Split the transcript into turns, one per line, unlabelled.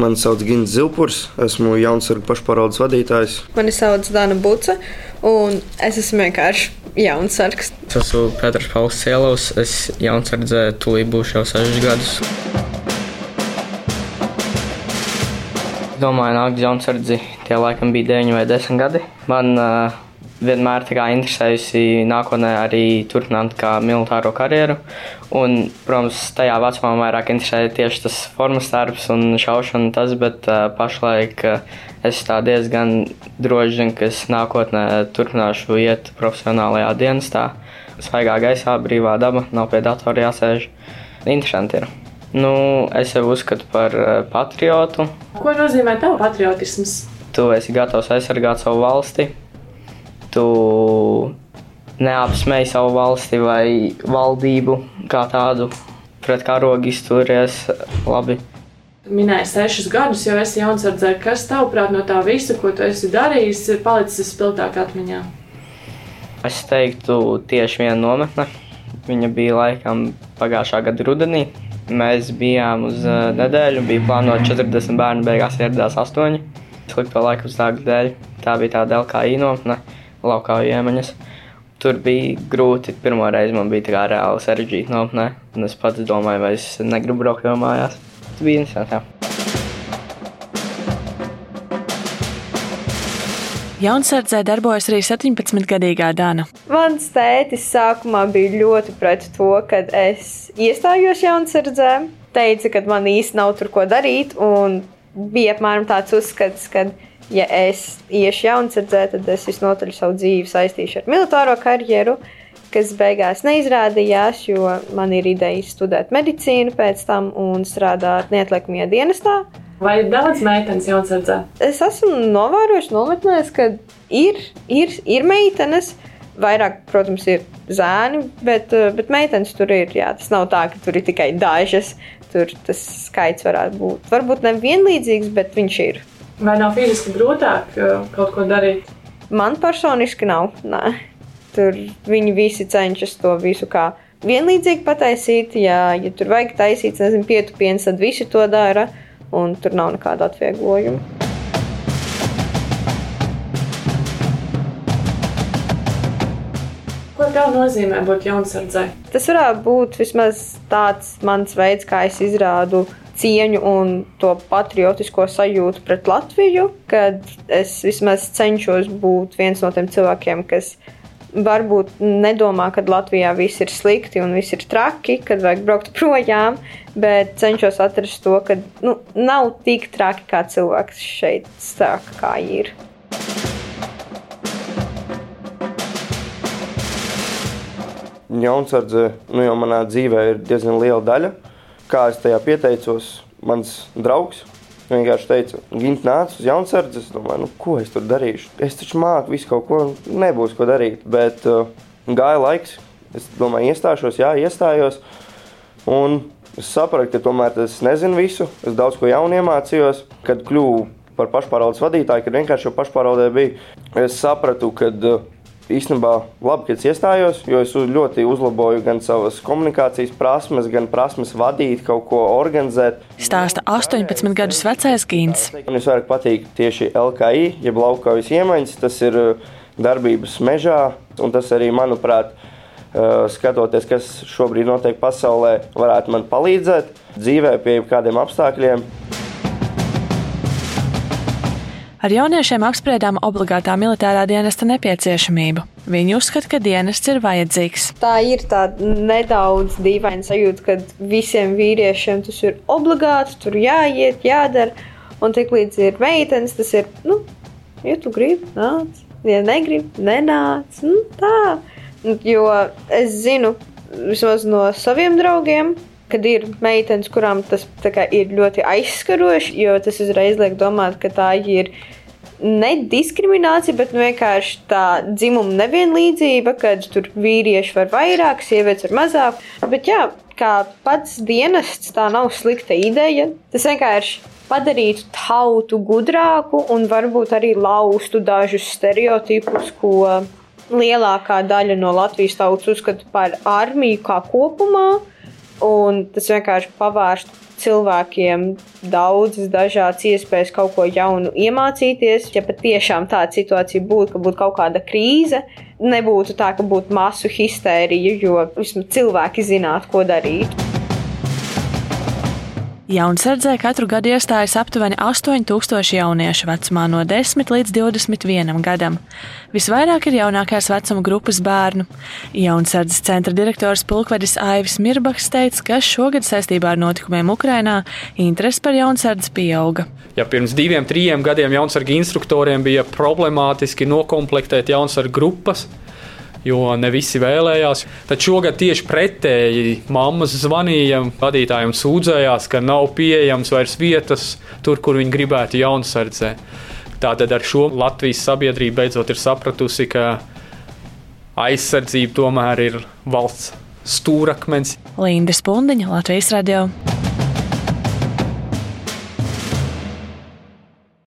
Mani sauc Gins Zilpurs, esmu jaunsargu pašpārvaldes vadītājs.
Mani sauc Dana Buca, un es esmu vienkārši jaunsargs.
Es esmu Pēters Pauls Cielovs, es jaunsardzē tūlīt būšu jau 6 gadus. Domāju, nākt jaunsardzi, tie laikam bija 9 vai 10 gadi. Man uh, vienmēr interesējusi nākotnē arī turpināt kā militāro karjeru. Un, protams, tajā vecumā vairāk interesēja tieši tas formas darbs un šaušana, tas, bet uh, pašlaik uh, es tā diezgan droši zinu, ka es nākotnē turpināšu iet profesionālajā dienestā. Svaigā gaisā, brīvā daba, nav pie datora jāsēž. Interesanti ir. Nu, es sev uzskatu par patriotu.
Ko nozīmē tavs patriotisms?
Tu esi gatavs aizsargāt savu valsti, tu neapsmēji savu valsti vai valdību kā tādu, pret karogu izturies labi.
Minēji sešus gadus, jau esi jaunsardzē. Kas tavuprāt no tā visa, ko tu esi darījis, ir palicis spilgtāk atmiņā?
Es teiktu, tieši viena nometne. Viņa bija laikam pagājušā gada rudenī. Mēs bijām uz uh, nedēļu, bija plānota 40 bērnu, beigās ieradās 8. Slikto laiku dārgu dēļ. Tā bija tāda LKI nometne laukā iemaņas. Tur bija grūti. Pirmā reize man bija tā kā reāli sarežģīta nometnē. Un es pats domāju, vai es negribu braukt jau mājās. Tas bija interesanti.
Jaunsardzē darbojas arī 17-gadīgā Dana.
Mans tētis sākumā bija ļoti pret to, kad es iestājos jaunsardzē. Teica, ka man īsti nav tur ko darīt, un bija apmēram tāds uzskats, ka ja es iešu jaunsardzē, tad es visnotaļ savu dzīvi saistīšu ar militāro karjeru, kas beigās neizrādījās, jo man ir ideja studēt medicīnu pēc tam un strādāt neatliekamajā dienestā.
Vai ir daudz meitenes jaunsardzē?
Es esmu novērojis nometnēs, ka ir, ir, ir meitenes. Vairāk, protams, ir zēni, bet, bet meitenes tur ir. Jā, tas nav tā, ka tur ir tikai dažas. Tur tas skaits varētu būt. Varbūt ne vienlīdzīgs, bet viņš ir.
Vai nav fiziski grūtāk uh, kaut ko darīt?
Man personīgi nav. Nē. Tur viņi visi cenšas to visu kā vienlīdzīgi pataisīt. Ja, ja tur vajag taisīt, nezinu, pietupiens, tad visi to dara. Un tur nav nekāda atvieglojuma.
Ko tev nozīmē būt jaunsardzē?
Tas varētu būt vismaz tāds mans veids, kā es izrādu cieņu un to patriotisko sajūtu pret Latviju, kad es vismaz cenšos būt viens no tiem cilvēkiem, kas varbūt nedomā, ka Latvijā viss ir slikti un viss ir traki, kad vajag braukt projām, bet cenšos atrast to, ka nu, nav tik traki, kā cilvēks šeit saka, kā ir.
Jaunsardze nu, jau manā dzīvē ir diezgan liela daļa kā es tajā pieteicos, mans draugs vienkārši teica, Gint nāca uz jaunsardzi. Es domāju, nu, ko es tur darīšu. Es taču māku visu kaut ko, nebūs ko darīt. Bet uh, gāja laiks, es domāju, iestāšos, jā, iestājos. Un es sapratu, ka tomēr es nezinu visu, es daudz ko jaunu iemācījos. Kad kļuvu par pašpārvaldes vadītāju, kad vienkārši jau pašpārvaldē biju, es sapratu, ka uh, īstenībā labi, ka es iestājos, jo es ļoti uzlaboju gan savas komunikācijas prasmes, gan prasmes vadīt, kaut ko organizēt.
Stāsta 18 gadus vecais Gīns.
Man visvairāk patīk tieši LKI, jeb laukaujas iemaņas. Tas ir uh, darbības mežā, un tas arī, manuprāt, uh, skatoties, kas šobrīd notiek pasaulē, varētu man palīdzēt dzīvē pie kādiem apstākļiem.
Ar jauniešiem apspriedām obligātā militārā dienesta nepieciešamību. Viņi uzskata, ka dienests ir vajadzīgs.
Tā ir tāda nedaudz dīvaina sajūta, ka visiem vīriešiem tas ir obligāti, tur jāiet, jādara. Un tiklīdz ir meitenes, tas ir, nu, ja tu gribi, nāc, ja negribi, nenāc. Nu, tā. Jo es zinu, vismaz no saviem draugiem, kad ir meitenes, kurām tas kā, ir ļoti aizskaroši, jo tas uzreiz liek domāt, ka tā ir ne diskriminācija, bet nu, vienkārši tā dzimuma nevienlīdzība, kad tur vīrieši var vairāk, sievietes var mazāk. Bet jā, kā pats dienests, tā nav slikta ideja. Tas vienkārši padarītu tautu gudrāku un varbūt arī laustu dažus stereotipus, ko lielākā daļa no Latvijas tautas uzskata par armiju kā kopumā Un tas vienkārši pavērst cilvēkiem daudzas dažādas iespējas kaut ko jaunu iemācīties. Ja patiešām tāda situācija būtu, ka būtu kaut kāda krīze, nebūtu tā, ka būtu masu histērija, jo vismaz cilvēki zinātu, ko darīt.
Jaunsardzē katru gadu iestājas aptuveni 8000 jauniešu vecumā no 10 līdz 21 gadam. Visvairāk ir jaunākās vecuma grupas bērnu. Jaunsardzes centra direktors Pulkvedis Aivis Mirbaks teica, ka šogad saistībā ar notikumiem Ukrainā interese par jaunsardzi pieauga.
Ja pirms diviem, trim gadiem jaunsargu instruktoriem bija problemātiski nokomplektēt jaunsargu grupas, jo ne visi vēlējās. Tad šogad tieši pretēji mammas zvanīja vadītājiem, sūdzējās, ka nav pieejams vairs vietas tur, kur viņi gribētu jaunsardzē. Tātad ar šo Latvijas sabiedrība beidzot ir sapratusi, ka aizsardzība tomēr ir valsts stūrakmens.
Linda Spundiņa, Latvijas radio.